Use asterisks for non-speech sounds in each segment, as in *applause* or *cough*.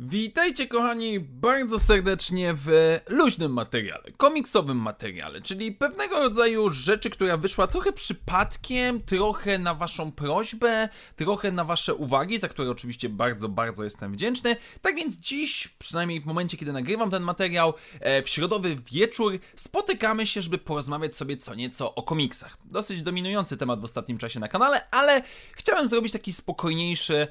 Witajcie kochani bardzo serdecznie w luźnym materiale, komiksowym materiale, czyli pewnego rodzaju rzeczy, która wyszła trochę przypadkiem, trochę na waszą prośbę, trochę na wasze uwagi, za które oczywiście bardzo, bardzo jestem wdzięczny. Tak więc dziś, przynajmniej w momencie, kiedy nagrywam ten materiał, e, w środowy wieczór spotykamy się, żeby porozmawiać sobie co nieco o komiksach. Dosyć dominujący temat w ostatnim czasie na kanale, ale chciałem zrobić taki spokojniejszy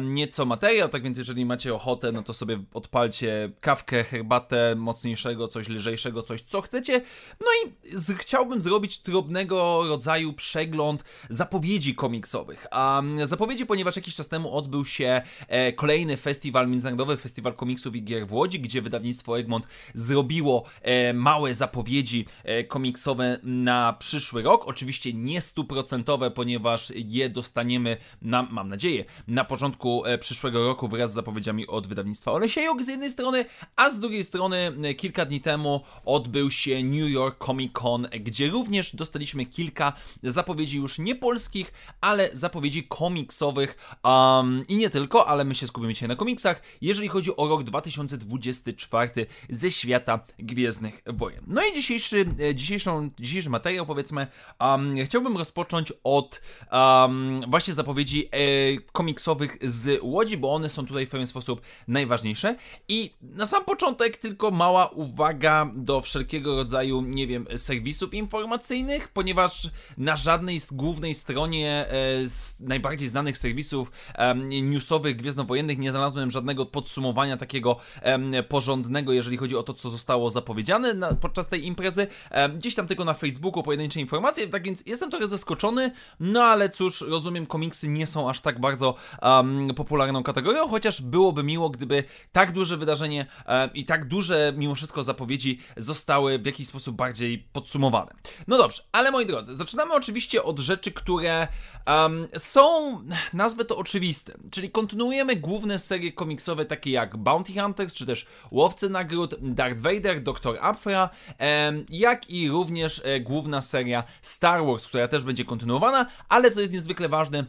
nieco materiał, tak więc jeżeli macie ochotę no to sobie odpalcie kawkę, herbatę mocniejszego, coś lżejszego, coś co chcecie. No i z, chciałbym zrobić drobnego rodzaju przegląd zapowiedzi komiksowych. A zapowiedzi, ponieważ jakiś czas temu odbył się e, kolejny festiwal, Międzynarodowy Festiwal Komiksów i Gier w Łodzi, gdzie wydawnictwo Egmont zrobiło e, małe zapowiedzi e, komiksowe na przyszły rok. Oczywiście nie stuprocentowe, ponieważ je dostaniemy, na, mam nadzieję, na początku e, przyszłego roku wraz z zapowiedziami od wydawnictwa Olesiejok z jednej strony, a z drugiej strony e, kilka dni temu odbył się New York Comic Con, gdzie również dostaliśmy kilka zapowiedzi już nie polskich, ale zapowiedzi komiksowych um, i nie tylko, ale my się skupimy dzisiaj na komiksach, jeżeli chodzi o rok 2024 ze świata Gwiezdnych Wojen. No i dzisiejszy, e, dzisiejszą, dzisiejszy materiał powiedzmy um, chciałbym rozpocząć od um, właśnie zapowiedzi e, komiksowych z Łodzi, bo one są tutaj w pewien sposób najważniejsze. I na sam początek tylko mała uwaga do wszelkiego rodzaju, nie wiem, serwisów informacyjnych, ponieważ na żadnej z głównej stronie e, z najbardziej znanych serwisów newsowych, gwiezdnowojennych nie znalazłem żadnego podsumowania takiego porządnego, jeżeli chodzi o to, co zostało zapowiedziane podczas tej imprezy. gdzieś tam tylko na Facebooku pojedyncze informacje, tak więc jestem trochę zaskoczony, no ale cóż, rozumiem, komiksy nie są aż tak bardzo popularną kategorią, chociaż byłoby miło, gdyby tak duże wydarzenie e, i tak duże mimo wszystko zapowiedzi zostały w jakiś sposób bardziej podsumowane. No dobrze, ale moi drodzy, zaczynamy oczywiście od rzeczy, które um, są, nazwę to oczywiste, czyli kontynuujemy główne serie komiksowe takie jak Bounty Hunters, czy też Łowcy Nagród, Darth Vader, Doktor Afra, um, jak i również e, główna seria Star Wars, która też będzie kontynuowana, ale co jest niezwykle ważne,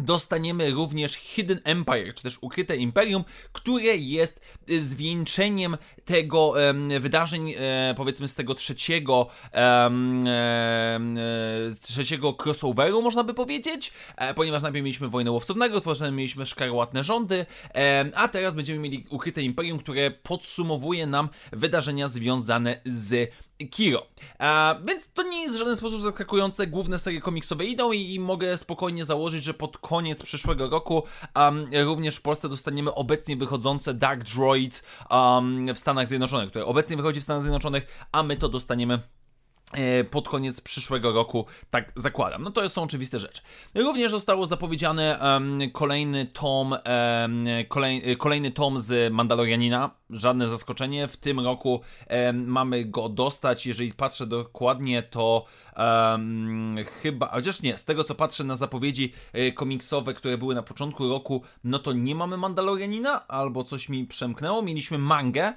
dostaniemy również Hidden Empire, czy też Ukryte Imperium, które jest y, zwieńczeniem tego wydarzeń, e, powiedzmy z tego trzeciego e, trzeciego crossoveru, można by powiedzieć, e, ponieważ najpierw mieliśmy Wojnę Łowców Nagród, potem mieliśmy Szkarłatne Rządy, a teraz będziemy mieli Ukryte Imperium, które podsumowuje nam wydarzenia związane z Kiro. Więc to nie jest w żaden sposób zaskakujące. Główne serie komiksowe idą i, i mogę spokojnie założyć, że pod koniec przyszłego roku um, również w Polsce dostaniemy obecnie wychodzące Dark Droids um, w Stanach Zjednoczonych, które obecnie wychodzi w Stanach Zjednoczonych, a my to dostaniemy pod koniec przyszłego roku, tak zakładam. No to są oczywiste rzeczy. Również zostało zapowiedziane um, kolejny tom, um, kolej, kolejny tom z Mandalorianina. Żadne zaskoczenie. W tym roku um, mamy go dostać. Jeżeli patrzę dokładnie, to chyba, chociaż nie, z tego co patrzę na zapowiedzi y, komiksowe, które były na początku roku, no to nie mamy Mandalorianina, albo coś mi przemknęło. Mieliśmy mangę,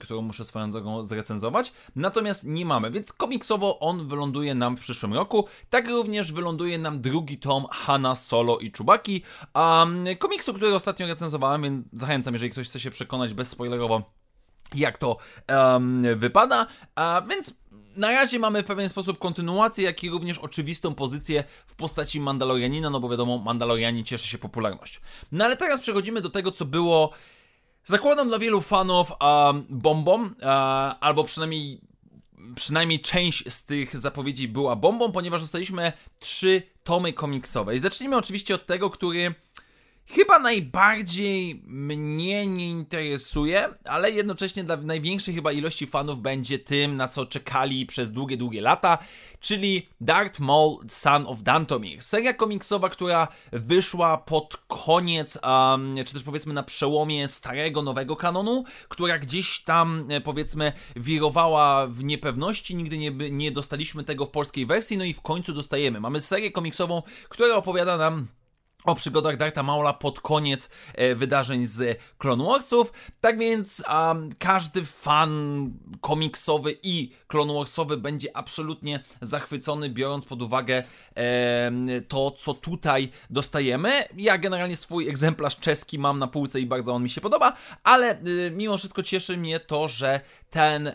którą muszę swoją drogą zrecenzować, natomiast nie mamy, więc on wyląduje nam w przyszłym roku. Tak również wyląduje nam drugi tom Hanna Solo i Czubaki, um, komiksu, który ostatnio recenzowałem, więc zachęcam, jeżeli ktoś chce się przekonać bezspoilerowo jak to um, wypada, a więc na razie mamy w pewien sposób kontynuację, jak i również oczywistą pozycję w postaci Mandalorianina, no bo wiadomo, Mandalorianin cieszy się popularnością. No ale teraz przechodzimy do tego, co było, zakładam dla wielu fanów, um, bombą, uh, albo przynajmniej przynajmniej część z tych zapowiedzi była bombą, ponieważ dostaliśmy trzy tomy komiksowe. I zacznijmy oczywiście od tego, który chyba najbardziej mnie nie interesuje, ale jednocześnie dla największej chyba ilości fanów będzie tym, na co czekali przez długie, długie lata, czyli Darth Maul Son of Dantomir. Seria komiksowa, która wyszła pod koniec, um, czy też powiedzmy na przełomie starego, nowego kanonu, która gdzieś tam e, powiedzmy wirowała w niepewności, nigdy nie, nie dostaliśmy tego w polskiej wersji, no i w końcu dostajemy. Mamy serię komiksową, która opowiada nam o przygodach Darta Maula pod koniec e, wydarzeń z Clone Warsów. Tak więc um, każdy fan komiksowy i Clone Warsowy będzie absolutnie zachwycony, biorąc pod uwagę to, co tutaj dostajemy. Ja generalnie swój egzemplarz czeski mam na półce i bardzo on mi się podoba, ale e, mimo wszystko cieszy mnie to, że ten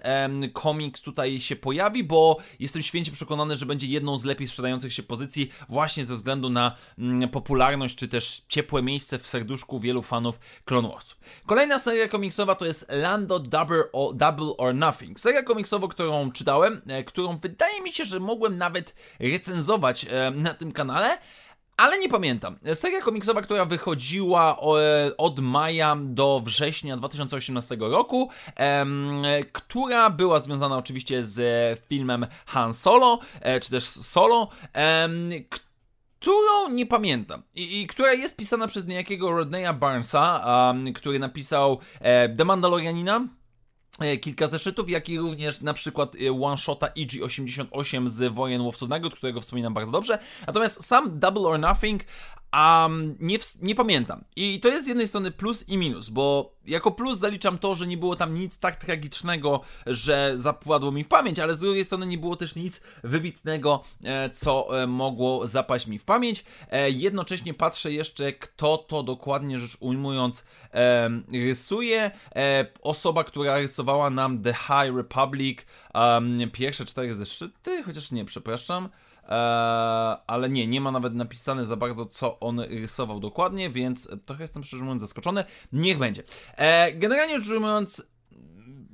komiks tutaj się pojawi, bo jestem święcie przekonany, że będzie jedną z lepiej sprzedających się pozycji właśnie ze względu na mm, popularność czy też ciepłe miejsce w serduszku wielu fanów Clone Warsów. Kolejna seria komiksowa to jest Lando Double or, Double or Nothing. Seria komiksowa, którą czytałem, e, którą wydaje mi się, że mogłem nawet recenzować e, na tym kanale, ale nie pamiętam. Seria komiksowa, która wychodziła e, od maja do września 2018 roku, która była związana oczywiście z filmem Han Solo, czy też Solo, którą nie pamiętam i, która jest pisana przez niejakiego Rodneya Barnesa, który napisał e, The Mandalorianina, e, kilka zeszytów, jak i również na przykład e, one-shota EG88 z Wojen Łowców Nagród, którego wspominam bardzo dobrze. Natomiast sam Double or Nothing um, nie, nie pamiętam. I to jest z jednej strony plus i minus, bo jako plus zaliczam to, że nie było tam nic tak tragicznego, że zapadło mi w pamięć, ale z drugiej strony nie było też nic wybitnego, e, co e, mogło zapaść mi w pamięć. E, jednocześnie patrzę jeszcze, kto to dokładnie rzecz ujmując rysuje. Osoba, która rysowała nam The High Republic, pierwsze cztery zeszyty, chociaż nie, przepraszam. Ale nie, nie ma nawet napisane za bardzo, co on rysował dokładnie, więc trochę jestem szczerze mówiąc zaskoczony. Niech będzie. E, generalnie rzecz ujmując,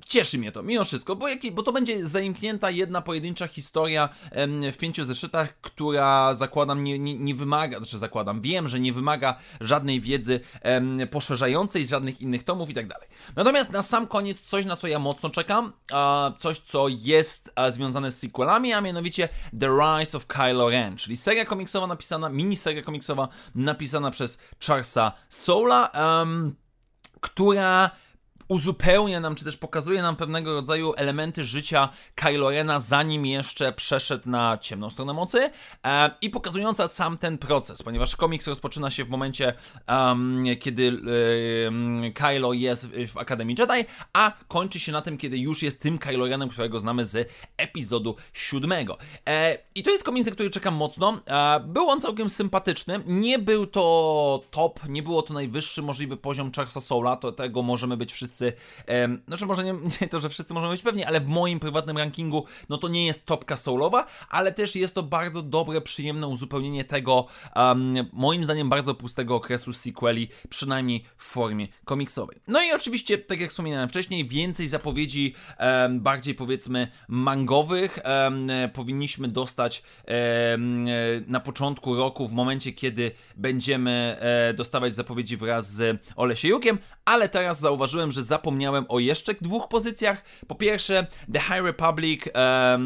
cieszy mnie to, mimo wszystko, bo, jak, bo to będzie zaimknięta jedna pojedyncza historia w pięciu zeszytach, która zakładam nie, nie, nie, wymaga, znaczy zakładam, wiem, że nie wymaga żadnej wiedzy poszerzającej, żadnych innych tomów i tak dalej. Natomiast na sam koniec coś, na co ja mocno czekam, coś, co jest związane z sequelami, a mianowicie The Rise of Kylo Ren, czyli seria komiksowa napisana, miniseria komiksowa napisana przez Charlesa Soula, która uzupełnia nam, czy też pokazuje nam pewnego rodzaju elementy życia Kylo Rena, zanim jeszcze przeszedł na ciemną stronę mocy e, i pokazująca sam ten proces, ponieważ komiks rozpoczyna się w momencie, um, kiedy e, Kylo jest w Akademii Jedi, a kończy się na tym, kiedy już jest tym Kylo Renem, którego znamy z epizodu siódmego. E, I to jest komiks, na który czekam mocno. E, był on całkiem sympatyczny, nie był to top, nie było to najwyższy możliwy poziom Charlesa Soula, to tego możemy być wszyscy wszyscy, znaczy może nie, *laughs* nie, to, że wszyscy możemy być pewni, ale w moim prywatnym rankingu, no to nie jest topka soulowa, ale też jest to bardzo dobre, przyjemne uzupełnienie tego, um, moim zdaniem, bardzo pustego okresu sequeli, przynajmniej w formie komiksowej. No i oczywiście, tak jak wspominałem wcześniej, więcej zapowiedzi um, bardziej powiedzmy mangowych powinniśmy dostać na początku roku, w momencie, kiedy będziemy e, dostawać zapowiedzi wraz z Olesiejukiem, ale teraz zauważyłem, że zapomniałem o jeszcze dwóch pozycjach. Po pierwsze, The High Republic, e,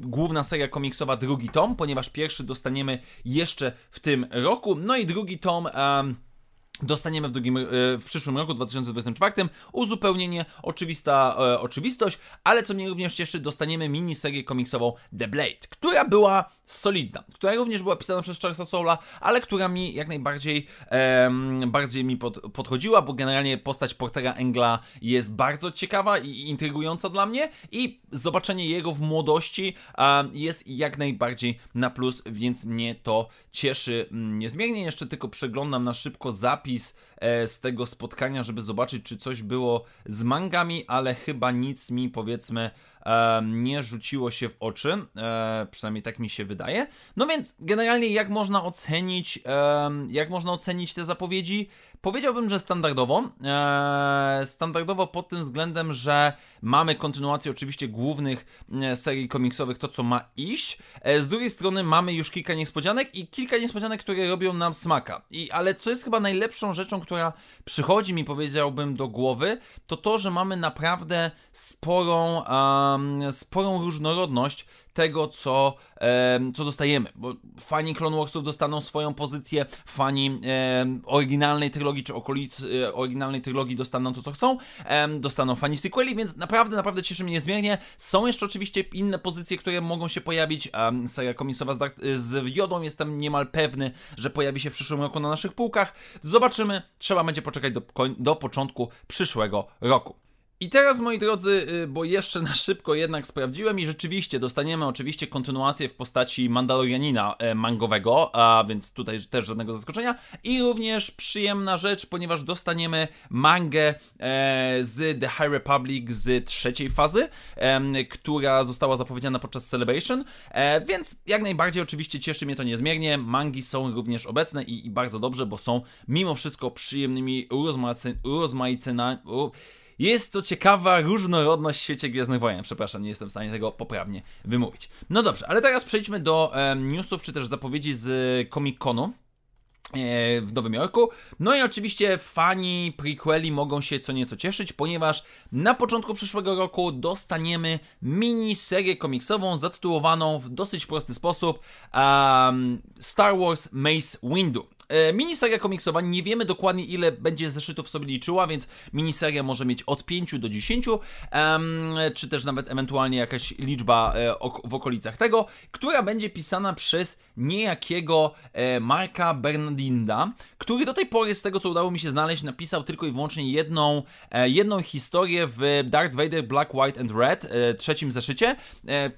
główna seria komiksowa, drugi tom, ponieważ pierwszy dostaniemy jeszcze w tym roku. No i drugi tom. Dostaniemy w, drugim, e, w przyszłym roku, 2024, uzupełnienie, oczywista e, oczywistość, ale co mnie również cieszy, dostaniemy miniserię komiksową The Blade, która była solidna, która również była pisana przez Charlesa Soula, ale która mi jak najbardziej e, bardziej mi pod, podchodziła, bo generalnie postać Portera Engla jest bardzo ciekawa i intrygująca dla mnie i zobaczenie jego w młodości e, jest jak najbardziej na plus, więc mnie to cieszy mm, niezmiernie. Jeszcze tylko przeglądam na szybko zapis e, z tego spotkania, żeby zobaczyć, czy coś było z mangami, ale chyba nic mi powiedzmy nie rzuciło się w oczy, e, przynajmniej tak mi się wydaje. No więc generalnie jak można ocenić, jak można ocenić te zapowiedzi? Powiedziałbym, że standardowo. E, standardowo pod tym względem, że mamy kontynuację oczywiście głównych e, serii komiksowych, to co ma iść. Z drugiej strony mamy już kilka niespodzianek i kilka niespodzianek, które robią nam smaka. I, ale co jest chyba najlepszą rzeczą, która przychodzi mi, powiedziałbym, do głowy, to to, że mamy naprawdę sporą um, sporą różnorodność tego, co, e, co dostajemy, bo fani Clone Warsów dostaną swoją pozycję, fani e, oryginalnej trylogii, czy okolic e, oryginalnej trylogii dostaną to, co chcą, dostaną fani sequeli, więc naprawdę, naprawdę cieszy mnie niezmiernie. Są jeszcze oczywiście inne pozycje, które mogą się pojawić, seria komiksowa z, Dark, z Jodą, jestem niemal pewny, że pojawi się w przyszłym roku na naszych półkach. Zobaczymy, trzeba będzie poczekać do, do początku przyszłego roku. I teraz, moi drodzy, y, bo jeszcze na szybko jednak sprawdziłem i rzeczywiście dostaniemy oczywiście kontynuację w postaci Mandalorianina e, mangowego, a więc tutaj też żadnego zaskoczenia. I również przyjemna rzecz, ponieważ dostaniemy mangę e, z The High Republic z trzeciej fazy, która została zapowiedziana podczas Celebration, e, więc jak najbardziej oczywiście cieszy mnie to niezmiernie. Mangi są również obecne i, i bardzo dobrze, bo są mimo wszystko przyjemnymi, urozmaiconymi jest to ciekawa różnorodność w świecie Gwiezdnych Wojen. Przepraszam, nie jestem w stanie tego poprawnie wymówić. No dobrze, ale teraz przejdźmy do e, newsów, czy też zapowiedzi z Comic-Conu e, w Nowym Jorku. No i oczywiście fani prequeli mogą się co nieco cieszyć, ponieważ na początku przyszłego roku dostaniemy mini serię komiksową zatytułowaną w dosyć prosty sposób um, Star Wars Mace Windu. E, miniseria komiksowa, nie wiemy dokładnie ile będzie zeszytów sobie liczyła, więc miniseria może mieć od 5 do 10, czy też nawet ewentualnie jakaś liczba e, w okolicach tego, która będzie pisana przez niejakiego e, Marka Bernardinda, który do tej pory, z tego co udało mi się znaleźć, napisał tylko i wyłącznie jedną, jedną historię w Darth Vader Black, White and Red, trzecim zeszycie.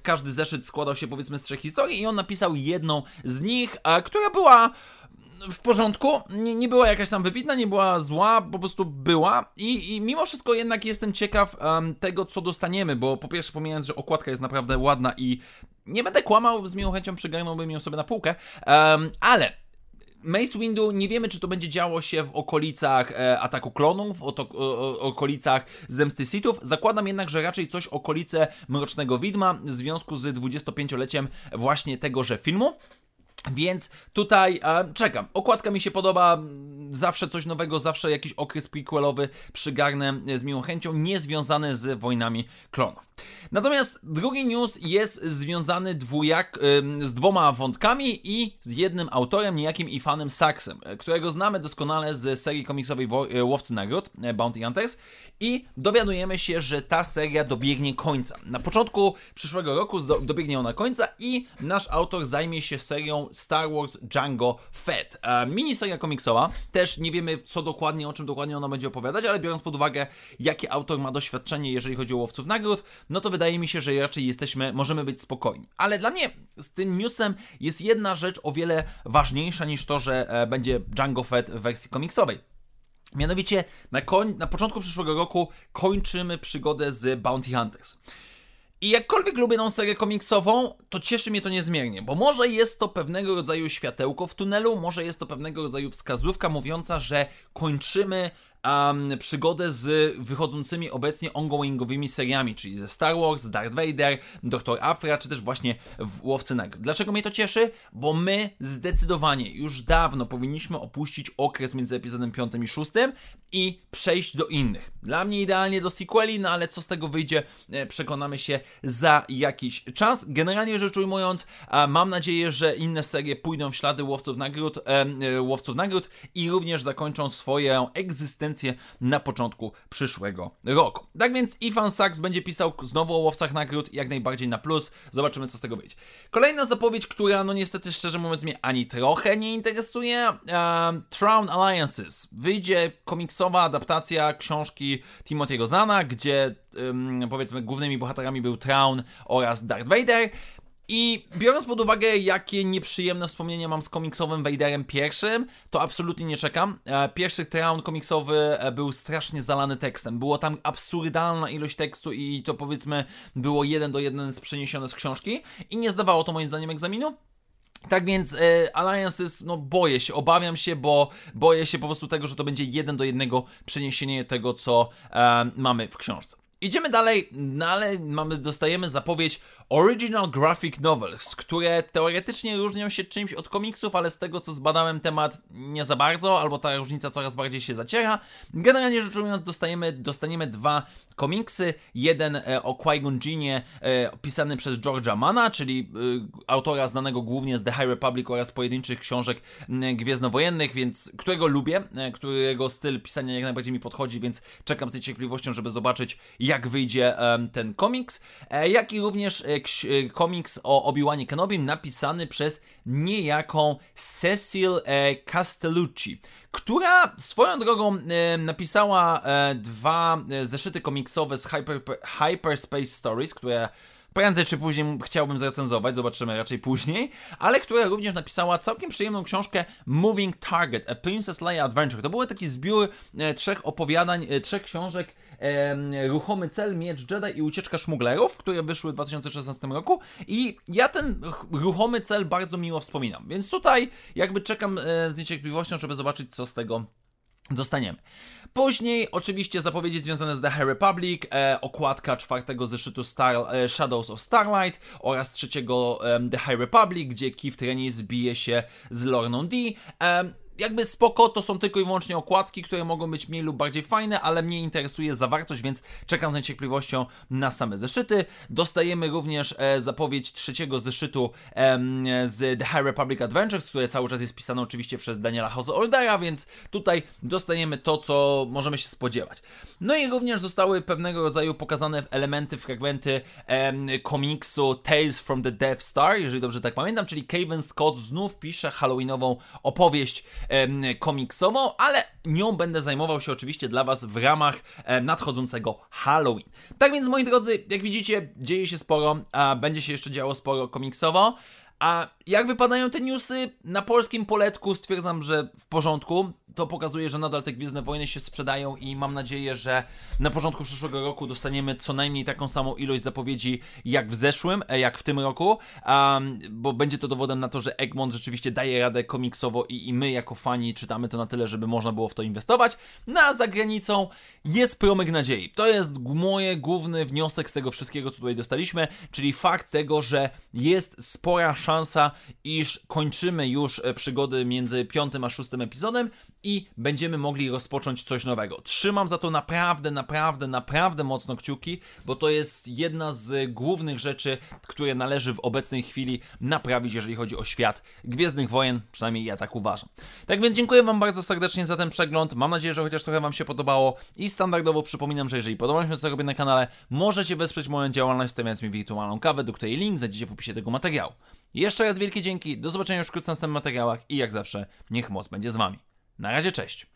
Każdy zeszyt składał się powiedzmy z trzech historii i on napisał jedną z nich, która była w porządku, nie, nie była jakaś tam wybitna, nie była zła, po prostu była i, i mimo wszystko jednak jestem ciekaw um, tego, co dostaniemy, bo po pierwsze pomijając, że okładka jest naprawdę ładna i nie będę kłamał, z miłą chęcią przygarnąłbym ją sobie na półkę, um, ale Mace Windu nie wiemy, czy to będzie działo się w okolicach e, ataku klonów, o, to, o, okolicach zemsty Sithów. Zakładam jednak, że raczej coś okolice Mrocznego Widma w związku z 25-leciem właśnie tegoże filmu. Więc tutaj e, czekam. Okładka mi się podoba, zawsze coś nowego, zawsze jakiś okres prequelowy przygarnę z miłą chęcią, niezwiązany z wojnami klonów. Natomiast drugi news jest związany z dwoma wątkami i z jednym autorem, niejakim Ifanem Saksem, którego znamy doskonale z serii komiksowej y, Łowcy Nagród, Bounty Hunters i dowiadujemy się, że ta seria dobiegnie końca. Na początku przyszłego roku dobiegnie ona końca i nasz autor zajmie się serią Star Wars Django Fett. E, miniseria komiksowa, też nie wiemy co dokładnie, o czym dokładnie ona będzie opowiadać, ale biorąc pod uwagę, jakie autor ma doświadczenie, jeżeli chodzi o Łowców Nagród, no to wydaje mi się, że raczej jesteśmy, możemy być spokojni. Ale dla mnie z tym newsem jest jedna rzecz o wiele ważniejsza niż to, że e, będzie Django Fett w wersji komiksowej. Mianowicie na, koń, na początku przyszłego roku kończymy przygodę z Bounty Hunters. I jakkolwiek lubię tą serię komiksową, to cieszy mnie to niezmiernie, bo może jest to pewnego rodzaju światełko w tunelu, może jest to pewnego rodzaju wskazówka mówiąca, że kończymy um, przygodę z wychodzącymi obecnie ongoingowymi seriami, czyli ze Star Wars, Darth Vader, Doktor Afra, czy też właśnie Łowcy Nagród. Dlaczego mnie to cieszy? Bo my zdecydowanie już dawno powinniśmy opuścić okres między epizodem 5 i 6 i przejść do innych. Dla mnie idealnie do sequeli, no ale co z tego wyjdzie, e, przekonamy się za jakiś czas. Generalnie rzecz ujmując, mam nadzieję, że inne serie pójdą w ślady Łowców Nagród, e, Łowców Nagród i również zakończą swoją egzystencję na początku przyszłego roku. Tak więc Ivan Sachs będzie pisał znowu o łowcach nagród, jak najbardziej na plus. Zobaczymy, co z tego wyjdzie. Kolejna zapowiedź, która no niestety szczerze mówiąc mnie ani trochę nie interesuje. Um, Alliances. Wyjdzie komiksowa adaptacja książki Timothy'ego Zana, gdzie um, powiedzmy głównymi bohaterami był Traun oraz Darth Vader. I biorąc pod uwagę, jakie nieprzyjemne wspomnienia mam z komiksowym Vaderem pierwszym, to absolutnie nie czekam. E, pierwszy round komiksowy e, był strasznie zalany tekstem. Było tam absurdalna ilość tekstu i to powiedzmy było jeden do jeden z przeniesione z książki i nie zdawało to moim zdaniem egzaminu. Tak więc e, Alliances, no boję się, obawiam się, bo boję się po prostu tego, że to będzie jeden do jednego przeniesienie tego, co mamy w książce. Idziemy dalej, no ale mamy, dostajemy zapowiedź Original Graphic Novels, które teoretycznie różnią się czymś od komiksów, ale z tego co zbadałem temat nie za bardzo, albo ta różnica coraz bardziej się zaciera. Generalnie rzecz ujmując, dostajemy, dostaniemy dwa komiksy. Jeden e, o Qui-Gon e, pisany przez George'a Mana, czyli e, autora znanego głównie z The High Republic oraz pojedynczych książek gwiezdnowojennych, więc którego lubię, którego styl pisania jak najbardziej mi podchodzi, więc czekam z niecierpliwością, żeby zobaczyć jak wyjdzie ten komiks, jak i również komiks o Obi-Wanie Kenobim napisany przez niejaką Cecil e, Castellucci, która swoją drogą e, napisała e, dwa zeszyty komiksowe z Hyper, Hyperspace Stories, które prędzej czy później chciałbym zrecenzować, zobaczymy raczej później, ale która również napisała całkiem przyjemną książkę Moving Target, A Princess Leia Adventure. To był taki zbiór trzech opowiadań, trzech książek Ruchomy Cel, Miecz Jedi i Ucieczka Szmuglerów, które wyszły w 2016 roku i ja ten ch- Ruchomy Cel bardzo miło wspominam, więc tutaj jakby czekam e, z niecierpliwością, żeby zobaczyć co z tego dostaniemy. Później oczywiście zapowiedzi związane z The High Republic, e, okładka czwartego zeszytu Star, e, Shadows of Starlight oraz trzeciego em, The High Republic, gdzie Keith Renis bije się z Lorną D. Jakby spoko, to są tylko i wyłącznie okładki, które mogą być mniej lub bardziej fajne, ale mnie interesuje zawartość, więc czekam z niecierpliwością na same zeszyty. Dostajemy również e, zapowiedź trzeciego zeszytu z The High Republic Adventures, które cały czas jest pisane oczywiście przez Daniela Householdera, więc tutaj dostajemy to, co możemy się spodziewać. No i również zostały pewnego rodzaju pokazane elementy, fragmenty komiksu Tales from the Death Star, jeżeli dobrze tak pamiętam, czyli Kevin Scott znów pisze halloweenową opowieść komiksową, ale nią będę zajmował się oczywiście dla Was w ramach nadchodzącego Halloween. Tak więc, moi drodzy, jak widzicie, dzieje się sporo, a będzie się jeszcze działo sporo komiksowo. A jak wypadają te newsy na polskim poletku, stwierdzam, że w porządku. To pokazuje, że nadal te Gwiezdne Wojny się sprzedają i mam nadzieję, że na początku przyszłego roku dostaniemy co najmniej taką samą ilość zapowiedzi jak w zeszłym, e, jak w tym roku, um, bo będzie to dowodem na to, że Egmont rzeczywiście daje radę komiksowo i, i my jako fani czytamy to na tyle, żeby można było w to inwestować. No a za granicą jest promyk nadziei. To jest moje główny wniosek z tego wszystkiego, co tutaj dostaliśmy, czyli fakt tego, że jest spora szansa, iż kończymy już e, przygody między piątym a szóstym epizodem i będziemy mogli rozpocząć coś nowego. Trzymam za to naprawdę, naprawdę, naprawdę mocno kciuki, bo to jest jedna z głównych rzeczy, które należy w obecnej chwili naprawić, jeżeli chodzi o świat Gwiezdnych Wojen, przynajmniej ja tak uważam. Tak więc dziękuję Wam bardzo serdecznie za ten przegląd. Mam nadzieję, że chociaż trochę Wam się podobało i standardowo przypominam, że jeżeli podoba mi się to, co robię na kanale, możecie wesprzeć moją działalność stawiając mi wirtualną kawę, do której link znajdziecie w opisie tego materiału. Jeszcze raz wielkie dzięki, do zobaczenia już wkrótce w następnych materiałach i jak zawsze, niech moc będzie z Wami. Na razie, cześć.